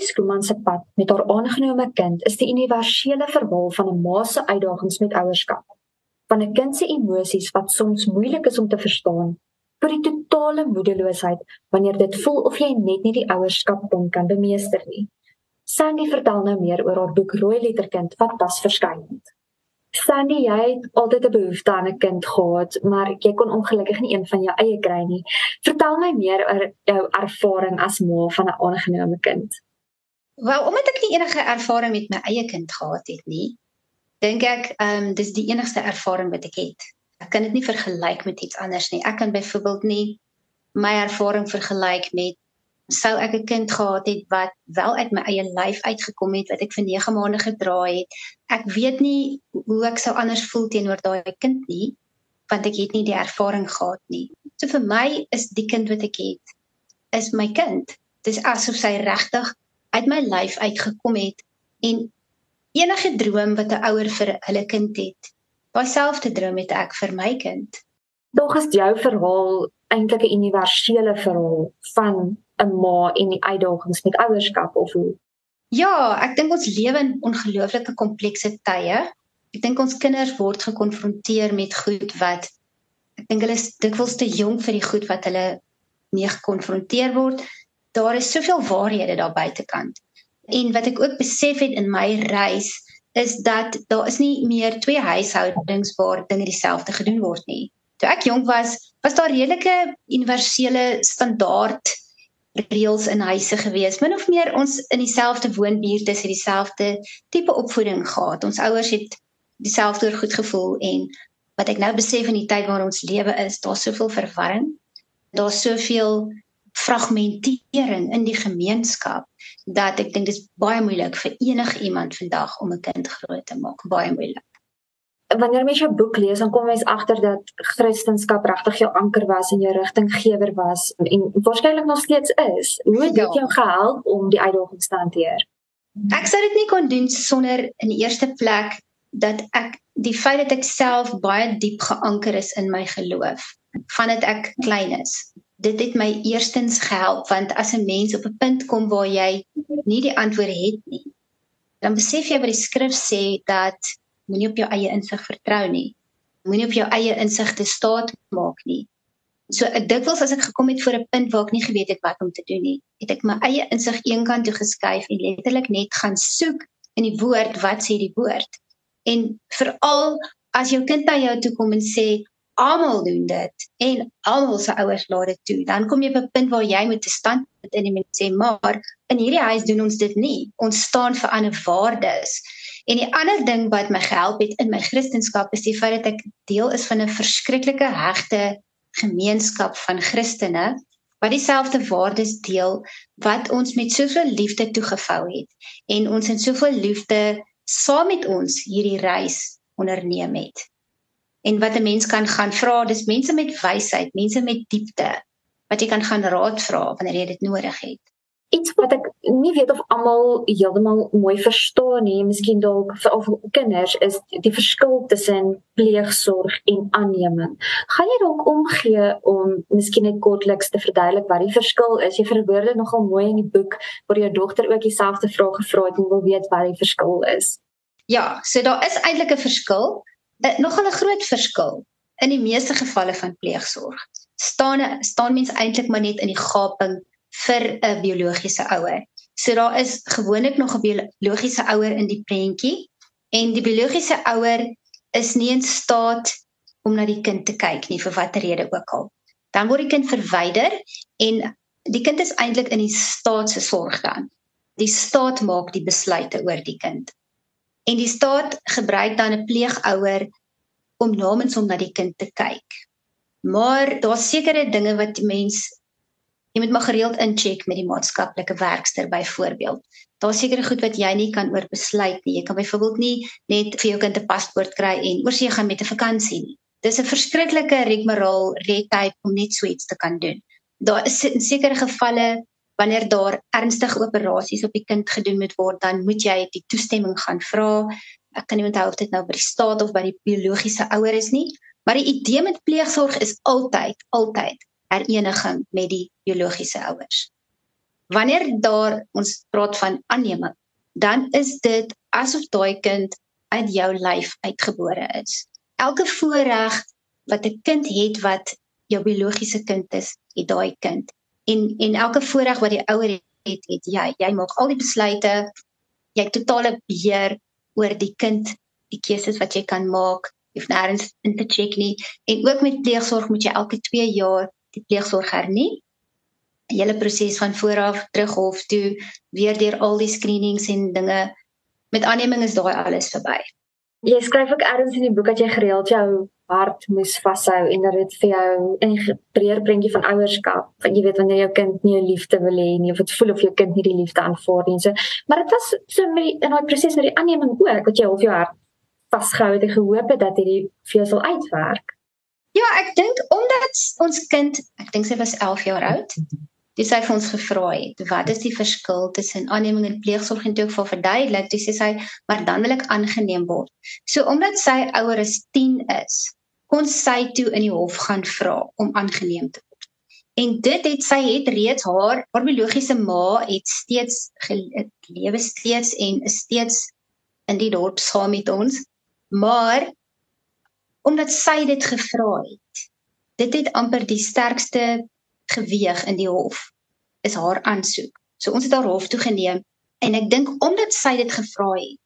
Sandy Skooman se pad met haar aangenome kind is die universele verhaal van 'n ma se uitdagings met ouerskap. Van 'n kind se emosies wat soms moeilik is om te verstaan, tot die totale moedeloosheid wanneer dit voel of jy net nie die ouerskap kan bemeester nie. Sandy vertel nou meer oor haar boek Rooi Letterkind wat pas verskyn het. Sandy, jy het altyd 'n behoefte aan 'n kind gehad, maar jy kon ongelukkig nie een van jou eie kry nie. Vertel my meer oor jou ervaring as ma van 'n aangenome kind. Wel, omdat ek nie enige ervaring met my eie kind gehad het nie, dink ek, ehm, um, dis die enigste ervaring wat ek het. Ek kan dit nie vergelyk met iets anders nie. Ek kan byvoorbeeld nie my ervaring vergelyk met sou ek 'n kind gehad het wat wel uit my eie lyf uitgekom het wat ek vir 9 maande gedra het. Ek weet nie hoe ek sou anders voel teenoor daai kind nie want ek het nie die ervaring gehad nie. So vir my is die kind wat ek het is my kind. Dis asof sy regtig uit my lyf uitgekom het en enige droom wat 'n ouer vir hulle kind het, dieselfde droom het ek vir my kind. Dog is jou verhaal eintlik 'n universele verhaal van 'n ma en die uitdagings met ouerskap of hoe? Ja, ek dink ons lewe in ongelooflike komplekse tye. Ek dink ons kinders word gekonfronteer met goed wat ek dink hulle is dikwels te jonk vir die goed wat hulle nie gekonfronteer word. Daar is soveel waarhede daar buitekant. En wat ek ook besef het in my reis is dat daar is nie meer twee huishoudings waar dinge dieselfde gedoen word nie. Toe ek jonk was, was daar redelike universele standaard reëls in huise gewees. Min of meer ons in dieselfde woonbuurt is het dieselfde tipe opvoeding gehad. Ons ouers het dieselfde oor goed gevoel en wat ek nou besef in die tyd waarin ons lewe is, daar's soveel verwarring. Daar's soveel fragmentering in die gemeenskap dat ek dink dit is baie moeilik vir enige iemand vandag om 'n kind groot te maak. Baie moeilik wanneer mens 'n boek lees, dan kom mens agter dat Christendom regtig jou anker was en jou rigtinggewer was en waarskynlik nog steeds is. Hoe het dit ja. jou gehelp om die uitdagings te hanteer? Ek sou dit nie kon doen sonder in die eerste plek dat ek die feit dat ek self baie diep geanker is in my geloof vandat ek klein is. Dit het my eerstens gehelp want as 'n mens op 'n punt kom waar jy nie die antwoorde het nie, dan besef jy wat die skrif sê dat moenie op jou eie insig vertrou nie. Moenie op jou eie insigte staat maak nie. So ek dikwels as ek gekom het voor 'n punt waar ek nie geweet het wat om te doen nie, het ek my eie insig eenkant toe geskuif en letterlik net gaan soek in die woord wat sê die woord. En veral as jou kind na jou toe kom en sê almal doen dit en almal se ouers laat dit toe, dan kom jy op 'n punt waar jy moet te stand in die sê maar in hierdie huis doen ons dit nie. Ons staan vir ander waardes. En die ander ding wat my gehelp het in my kristendom is die feit dat ek deel is van 'n verskriklike hegte gemeenskap van Christene wat dieselfde waardes deel wat ons met soveel liefde toegevou het en ons in soveel liefde saam met ons hierdie reis onderneem het. En wat 'n mens kan gaan vra, dis mense met wysheid, mense met diepte wat jy kan gaan raad vra wanneer jy dit nodig het iets wat ek nie weet of almal heeltemal mooi verstaan nie, miskien dalk vir al kinders is die verskil tussen pleegsorg en aanneming. Gaan jy dalk omgee om miskien net kortliks te verduidelik wat die verskil is? Jy verwoord dit nogal mooi in die boek waar jou dogter ook dieselfde vraag gevra het en wil weet wat die verskil is. Ja, so daar is eintlik 'n verskil, eh, nogal 'n groot verskil in die meeste gevalle van pleegsorg. Staan staan mens eintlik maar net in die gaping vir 'n biologiese ouer. So daar is gewoonlik nog 'n biologiese ouer in die prentjie en die biologiese ouer is nie in staat om na die kind te kyk nie vir watter rede ook al. Dan word die kind verwyder en die kind is eintlik in die staat se sorg dan. Die staat maak die besluite oor die kind. En die staat gebruik dan 'n pleegouer om namens hom na die kind te kyk. Maar daar's sekere dinge wat mens jy moet maar gereeld incheck met die maatskaplike werkster byvoorbeeld. Daar's sekere goed wat jy nie kan oorbesluit nie. Jy kan byvoorbeeld nie net vir jou kind 'n paspoort kry en oorsee gaan met 'n vakansie nie. Dis 'n verskriklike rigmarole red tape om net so iets te kan doen. Daar is in sekere gevalle wanneer daar ernstige operasies op die kind gedoen moet word, dan moet jy die toestemming gaan vra. Ek kan nie onthou of dit nou by die staat of by die biologiese ouer is nie, maar die idee met pleegsorg is altyd altyd hereniging met die biologiese ouers. wanneer daar ons praat van aanneming, dan is dit asof daai kind uit jou lyf uitgebore is. Elke voorreg wat 'n kind het wat jou biologiese kind is, het daai kind. En en elke voorreg wat die ouer het, het jy. Jy maak al die besluite. Jy het totale beheer oor die kind, die keuses wat jy kan maak. Jy hoef nêrens in te check nie. En ook met pleegsorg moet jy elke 2 jaar die pleegsorg hernie. 'n Hele proses van vooraf terug hof toe, weer deur al die screenings en dinge. Met aanneming is daai alles verby. Jy skryf ook ergens in die boek dat jy gereeld jou hart moes vashou en dat dit vir jou 'n breër prentjie van ouerskap, want jy weet wanneer jou kind nie jou liefde wil hê nie of dit voel of jou kind nie die liefde aanvaar nie. So, maar dit was so met die, in daai proses met die aanneming ook wat jy op jou hart vasgehou het en gehoop het dat hierdie vir jou sal uitwerk. Ja, ek dink omdat ons kind, ek dink sy was 11 jaar oud, dis hy vir ons gevra het, wat is die verskil tussen aanneming en pleegsorg en toe ek vir verduidelik, dis sê sy, maar dan wil ek aangeneem word. So omdat sy ouer as 10 is, kon sy toe in die hof gaan vra om aangeneem te word. En dit het sy het reeds haar haar biologiese ma het steeds gelewe steeds en is steeds in die dorp saam met ons. Maar omdat sy dit gevra het, dit het amper die sterkste geweeg in die hof is haar aansoek. So ons het haar hof toe geneem en ek dink omdat sy dit gevra het,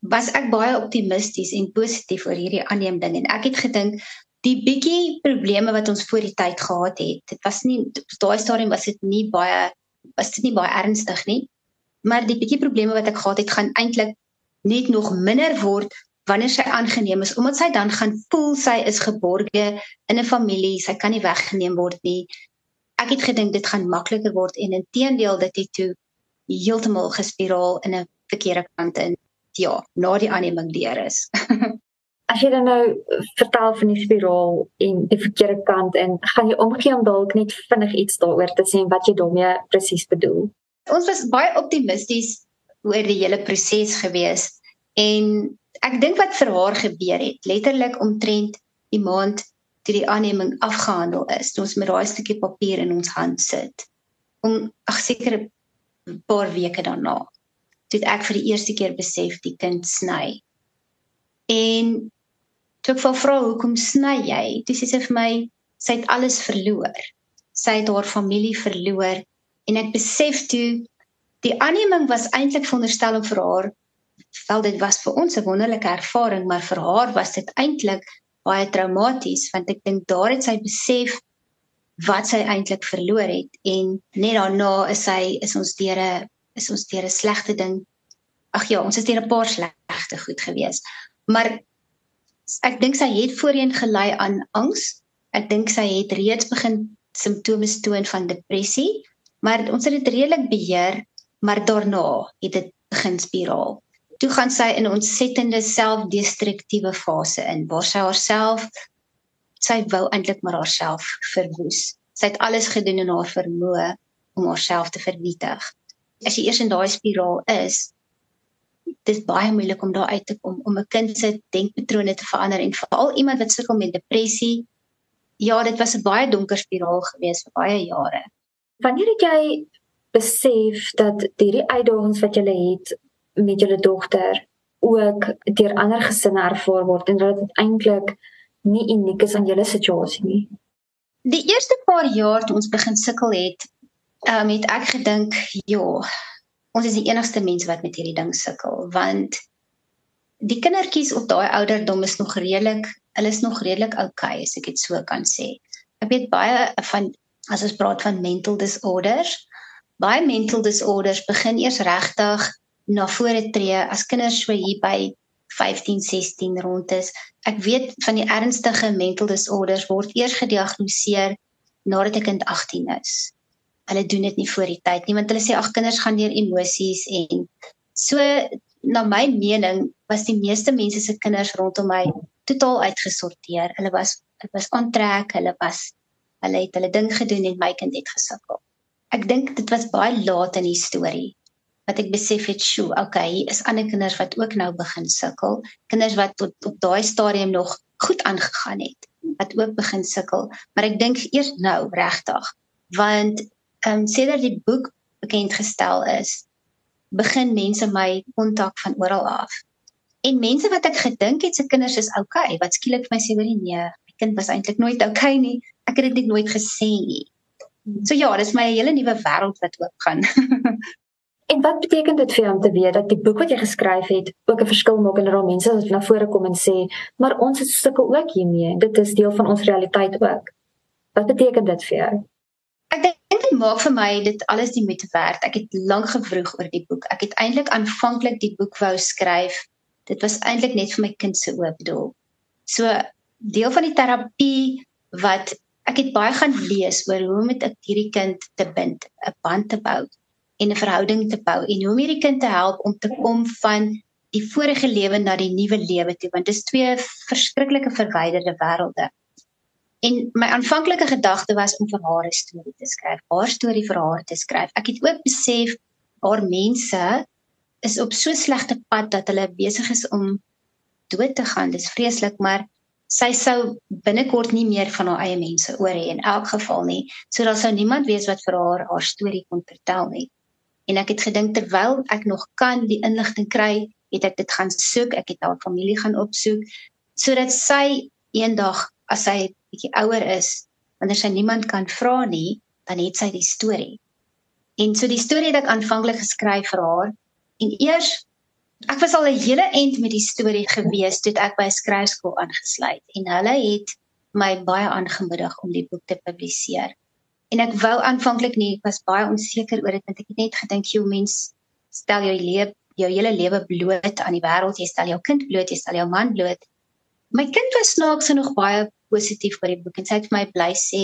was ek baie optimisties en positief oor hierdie aanneem ding en ek het gedink die bietjie probleme wat ons voor die tyd gehad het dit was nie daai stadium was dit nie baie was dit nie baie ernstig nie maar die bietjie probleme wat ek gehad het gaan eintlik net nog minder word wanneer sy aangeneem is omdat sy dan gaan voel sy is geborge in 'n familie sy kan nie weggeneem word nie. Ek het gedink dit gaan makliker word en intedeel dit het toe heeltemal gespiraal in 'n verkeerde kant in ja, na die aanneming deur is. As jy dan nou vertel van die spiraal en die verkeerde kant en gaan jy omgee om dalk net vinnig iets daaroor te sê wat jy daarmee presies bedoel. Ons was baie optimisties oor die hele proses gewees en ek dink wat vir haar gebeur het, letterlik omtrent die maand toe die aanneming afgehandel is, toe ons met daai stukkie papier in ons hand sit. Om ag seker 'n paar weke daarna toe ek vir die eerste keer besef die kind sny. En toe ek vra hoekom sny jy? Dis sê sy vir my sy het alles verloor. Sy het haar familie verloor en ek besef toe die aanneming was eintlik veronderstel om vir haar wel dit was vir ons 'n wonderlike ervaring, maar vir haar was dit eintlik baie traumaties want ek dink daar het sy besef wat sy eintlik verloor het en net daarna is sy is ons deur 'n is ons deur 'n slegte ding. Ag ja, ons is deur 'n paar slegte goed gewees. Maar ek dink sy het voorheen gelei aan angs. Ek dink sy het reeds begin simptome toon van depressie, maar ons het dit redelik beheer, maar daarna het dit begin spiraal. Toe gaan sy in 'n ontsettende selfdestruktiewe fase in waar sy haarself sy wou eintlik maar haarself verwoes. Sy het alles gedoen in haar vermoë om haarself te vernietig as jy eers in daai spiraal is, dis baie moeilik om daar uit te kom om 'n kind se denkpatrone te verander en veral iemand wat sukkel met depressie. Ja, dit was 'n baie donker spiraal gewees vir baie jare. Wanneer het jy besef dat hierdie uitdagings wat jy het met jou dogter ook deur ander gesinne ervaar word en dat dit eintlik nie uniek is aan julle situasie nie? Die eerste paar jaar toe ons begin sukkel het, um, het ek gedink, ja, ons is die enigste mense wat met hierdie ding sukkel want die kindertjies op daai ouderdom is nog redelik, hulle is nog redelik okay, as ek dit so kan sê. Ek weet baie van as ons praat van mental disorders, baie mental disorders begin eers regtig na vore tree as kinders so hier by 15, 16 rond is. Ek weet van die ernstige mental disorders word eers gediagnoseer nadat 'n kind 18 is hulle doen dit nie voor die tyd nie want hulle sê ag kinders gaan deur emosies en so na my mening was die meeste mense se kinders rondom my totaal uitgesorteer. Hulle was dit was aantrek, hulle was hulle het hulle ding gedoen en my kind het gesukkel. Ek dink dit was baie laat in die storie wat ek besef het, "Sjoe, okay, hier is ander kinders wat ook nou begin sukkel. Kinders wat tot op daai stadium nog goed aangegaan het, wat ook begin sukkel, maar ek dink eers nou regtig want ehm um, sedert die boek bekend gestel is, begin mense my kontak van oral af. En mense wat ek gedink het se kinders is okay, wat skielik vir my sê hoor nee, my kind was eintlik nooit okay nie. Ek het dit net nooit gesê nie. So ja, dis my hele nuwe wêreld wat oopgaan. en wat beteken dit vir jou om te weet dat die boek wat jy geskryf het ook 'n verskil maak en dat daar mense wat na vore kom en sê, maar ons sukkel ook hiermee. Dit is deel van ons realiteit ook. Wat beteken dit vir jou? Dit maak vir my dit alles die moeite werd. Ek het lank gewroeg oor die boek. Ek het eintlik aanvanklik die boek wou skryf. Dit was eintlik net vir my kind se oop bedoel. So deel van die terapie wat ek het baie gaan lees oor hoe om met hierdie kind te bind, 'n band te bou en 'n verhouding te bou en hoe om hierdie kind te help om te kom van die vorige lewe na die nuwe lewe toe want dit is twee verskriklike verwyderde wêrelde. En my aanvanklike gedagte was om vir haar 'n storie te skryf, haar storie vir haar te skryf. Ek het ook besef haar mense is op so slegte pad dat hulle besig is om dood te gaan. Dis vreeslik, maar sy sou binnekort nie meer van haar eie mense oor hê in elk geval nie. So daar sou niemand wees wat vir haar haar storie kon vertel nie. En ek het gedink terwyl ek nog kan die inligting kry, het ek dit gaan soek. Ek het haar familie gaan opsoek sodat sy eendag as sy bietjie ouer is, wanneer sy niemand kan vra nie, dan het sy die storie. En so die storie het ek aanvanklik geskryf vir haar en eers ek was al 'n hele end met die storie gewees toe ek by skryfskool aangesluit en hulle het my baie aangemoedig om die boek te publiseer. En ek wou aanvanklik nie, ek was baie onseker oor dit want ek het net gedink jy mens stel jou lewe jou hele lewe bloot aan die wêreld, jy stel jou kind bloot, jy stel jou man bloot. My kind was snaaks genoeg baie positief oor die boek en sy het vir my bly sê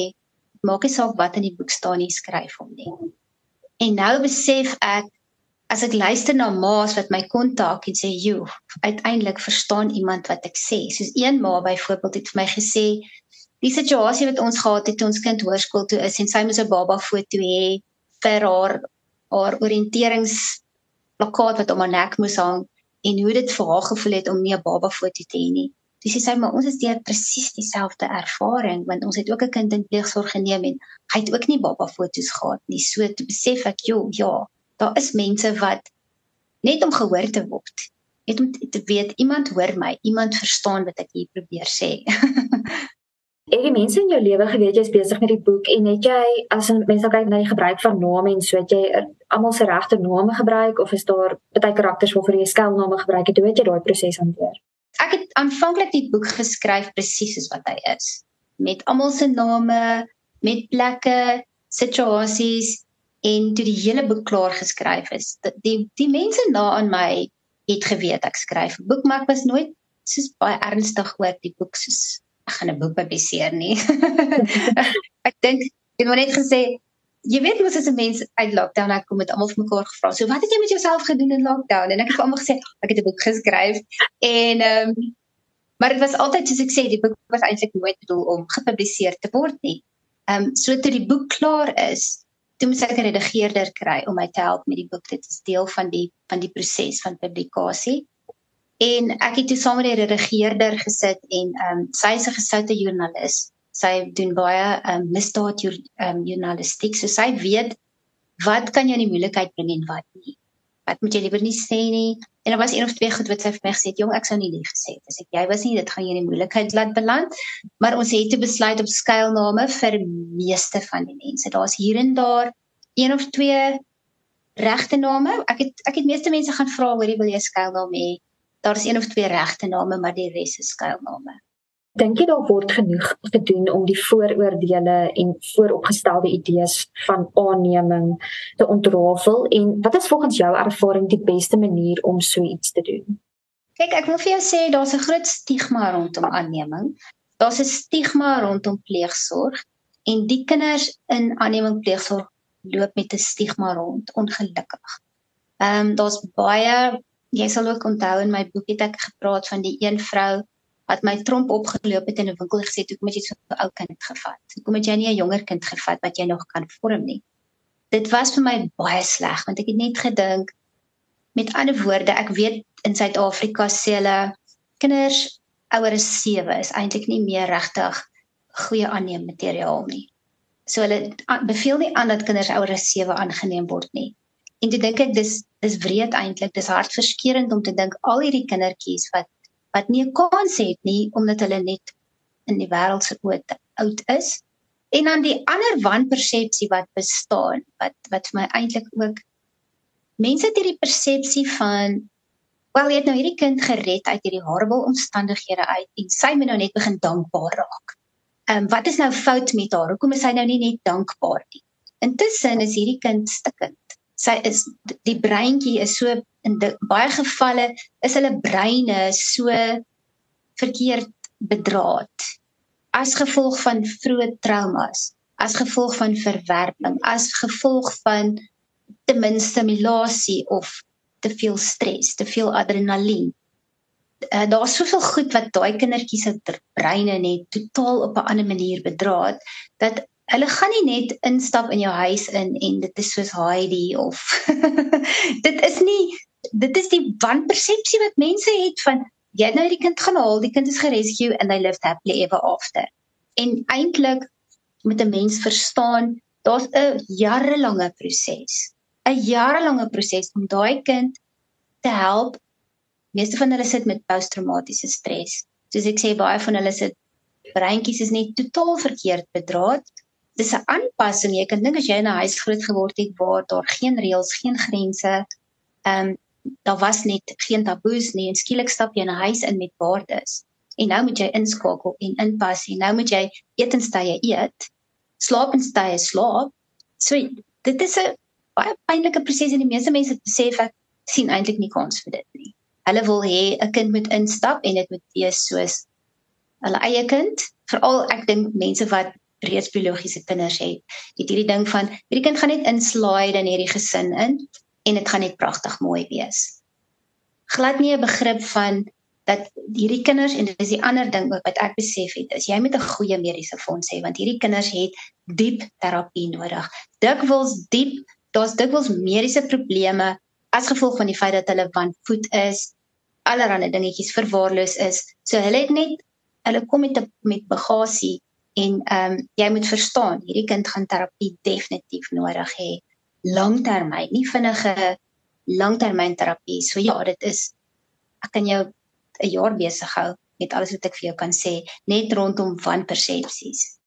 maak nie saak wat in die boek staan nie skryf hom nie. En nou besef ek as ek luister na ma's wat my kontak en sê joe uiteindelik verstaan iemand wat ek sê. Soos een ma byvoorbeeld het vir my gesê die situasie wat ons gehad het toe ons kind hoërskool toe is en sy moes 'n baba foto hê vir haar haar oriënterings plakkaat wat om haar nek moes hang en hoe dit vir haar gevoel het om nie 'n baba foto te hê nie. Dis sê maar ons het deur presies dieselfde ervaring want ons het ook 'n kind in pleegsorg geneem en hy het ook nie baba foto's gehad nie. So te besef ek, joh, ja, daar is mense wat net om gehoor te word, net om te weet iemand hoor my, iemand verstaan wat ek hier probeer sê. Ek die mense in jou lewe geweet jy's besig met die boek en het jy as mense kyk na die gebruik van name en so het jy almal se regte name gebruik of is daar baie karakters waarvoor jy skuilname gebruik het? Hoe het jy daai proses hanteer? Ek het aanvanklik die boek geskryf presies soos wat hy is. Met almal se name met plekke situasies en toe die hele boek klaar geskryf is. Die die mense na aan my het geweet ek skryf 'n boek maar ek was nooit soos baie ernstig oor die boek soos ek gaan 'n boek publiseer nie. Ek dink jy het net gesê jy weet mos as 'n mens uit lockdown uit kom met almal vir mekaar gevra. So wat het jy met jouself gedoen in lockdown? En ek het almal gesê ek het 'n boek geskryf en ehm um, maar dit was altyd soos ek sê die boek was eintlik nooit bedoel om gepubliseer te word nie. Ehm um, so toe die boek klaar is, toe moet ek 'n redigeerder kry om my te help met die boek. Dit is deel van die van die proses van publikasie. En ek het toe saam met die redigeerder gesit en ehm um, sy is 'n gesoute joernalis sy doen baie um, misdaad um, journalistiek. So sy weet wat kan jy in die moeilikheid bring en wat nie? Wat moet jy liewer nie sê nie? En daar was een of twee goed wat sy vir my gesê het jong ek sou nie lief gesê het as ek jy was nie dit gaan jy in die moeilikheid laat beland. Maar ons het te besluit op skuilname vir meeste van die mense. Daar's hier en daar een of twee regte name. Ek het ek het meeste mense gaan vra hoor jy wil jy skuilnaam hê? Daar's een of twee regte name maar die res is skuilname Dink jy daar word genoeg gedoen om die vooroordeele en vooropgestelde idees van aanneming te ontrafel en wat is volgens jou ervaring die beste manier om so iets te doen? Kyk, ek wil vir jou sê daar's 'n groot stigma rondom aanneming. Daar's 'n stigma rondom pleegsorg en die kinders in aanneming pleegsorg loop met 'n stigma rond, ongelukkig. Ehm um, daar's baie jy sal ook onthou in my boek het ek gepraat van die een vrou wat my tromp opgeloop het in 'n winkel gesê toe kom jy so 'n ou kind gevat. Hoekom het jy nie 'n jonger kind gevat wat jy nog kan vorm nie? Dit was vir my baie sleg want ek het net gedink met ander woorde, ek weet in Suid-Afrika sê hulle kinders ouer as 7 is eintlik nie meer regtig goeie aanneem materiaal nie. So hulle beveel nie aan dat kinders ouer as 7 aangeneem word nie. En toe dink ek dis dis wreed eintlik, dis hartverskeurende om te dink al hierdie kindertjies wat wat nie 'n kans het nie omdat hulle net in die wêreld se oë oud is. En dan die ander wanpersepsie wat bestaan, wat wat vir my eintlik ook mense het hierdie persepsie van wel jy het nou hierdie kind gered uit hierdie horrible omstandighede uit en sy moet nou net begin dankbaar raak. Ehm um, wat is nou fout met haar? Hoekom is sy nou nie net dankbaar nie? Intussen is hierdie kind stikkend. Sy is die breintjie is so in die, baie gevalle is hulle breine so verkeerd bedraad as gevolg van vroeë traumas, as gevolg van verwerping, as gevolg van te min stimulasie of te veel stres, te veel adrenalien. Uh, Daar's soveel goed wat daai kindertjies se breine net totaal op 'n ander manier bedraad dat hulle gaan nie net instap in jou huis in en dit is soos Heidi of dit is nie dit is die wanpersepsie wat mense het van jy het nou die kind gaan haal, die kind is gerescue and they lived happily ever after. En eintlik moet 'n mens verstaan, daar's 'n jarelange proses. 'n Jarelange proses om daai kind te help. Meeste van hulle sit met posttraumatiese stres. Soos ek sê, baie van hulle sit breintjies is net totaal verkeerd bedraad. Dis 'n aanpassing. Jy kan dink as jy in 'n huis groot geword het waar daar geen reëls, geen grense, ehm um, daar was net geen taboes nie en skielik stap jy in 'n huis in met waardes. En nou moet jy inskakel en inpas en nou moet jy etenstye eet, slaap en stye slaap. So dit is 'n baie pynlike proses en die meeste mense besef ek sien eintlik nie kans vir dit nie. Hulle wil hê 'n kind moet instap en dit moet wees soos hulle eie kind. Veral ek dink mense wat reeds biologiese kinders het, het hierdie ding van hierdie kind gaan net inslide in hierdie gesin in en dit gaan net pragtig mooi wees. Glad nie 'n begrip van dat hierdie kinders en dit is die ander ding wat ek besef het is jy moet 'n goeie mediese fonds hê want hierdie kinders het diep terapie nodig. Dikwels diep, daar's dikwels mediese probleme as gevolg van die feit dat hulle van voet is, allerlei dingetjies verwaarloos is. So hulle het net hulle kom met met bagasie en ehm um, jy moet verstaan, hierdie kind gaan terapie definitief nodig hê langtermyn, nie vinnige langtermynterapie. So ja, dit is ek kan jou 'n jaar besig hou met alles wat ek vir jou kan sê net rondom wanpersepsies.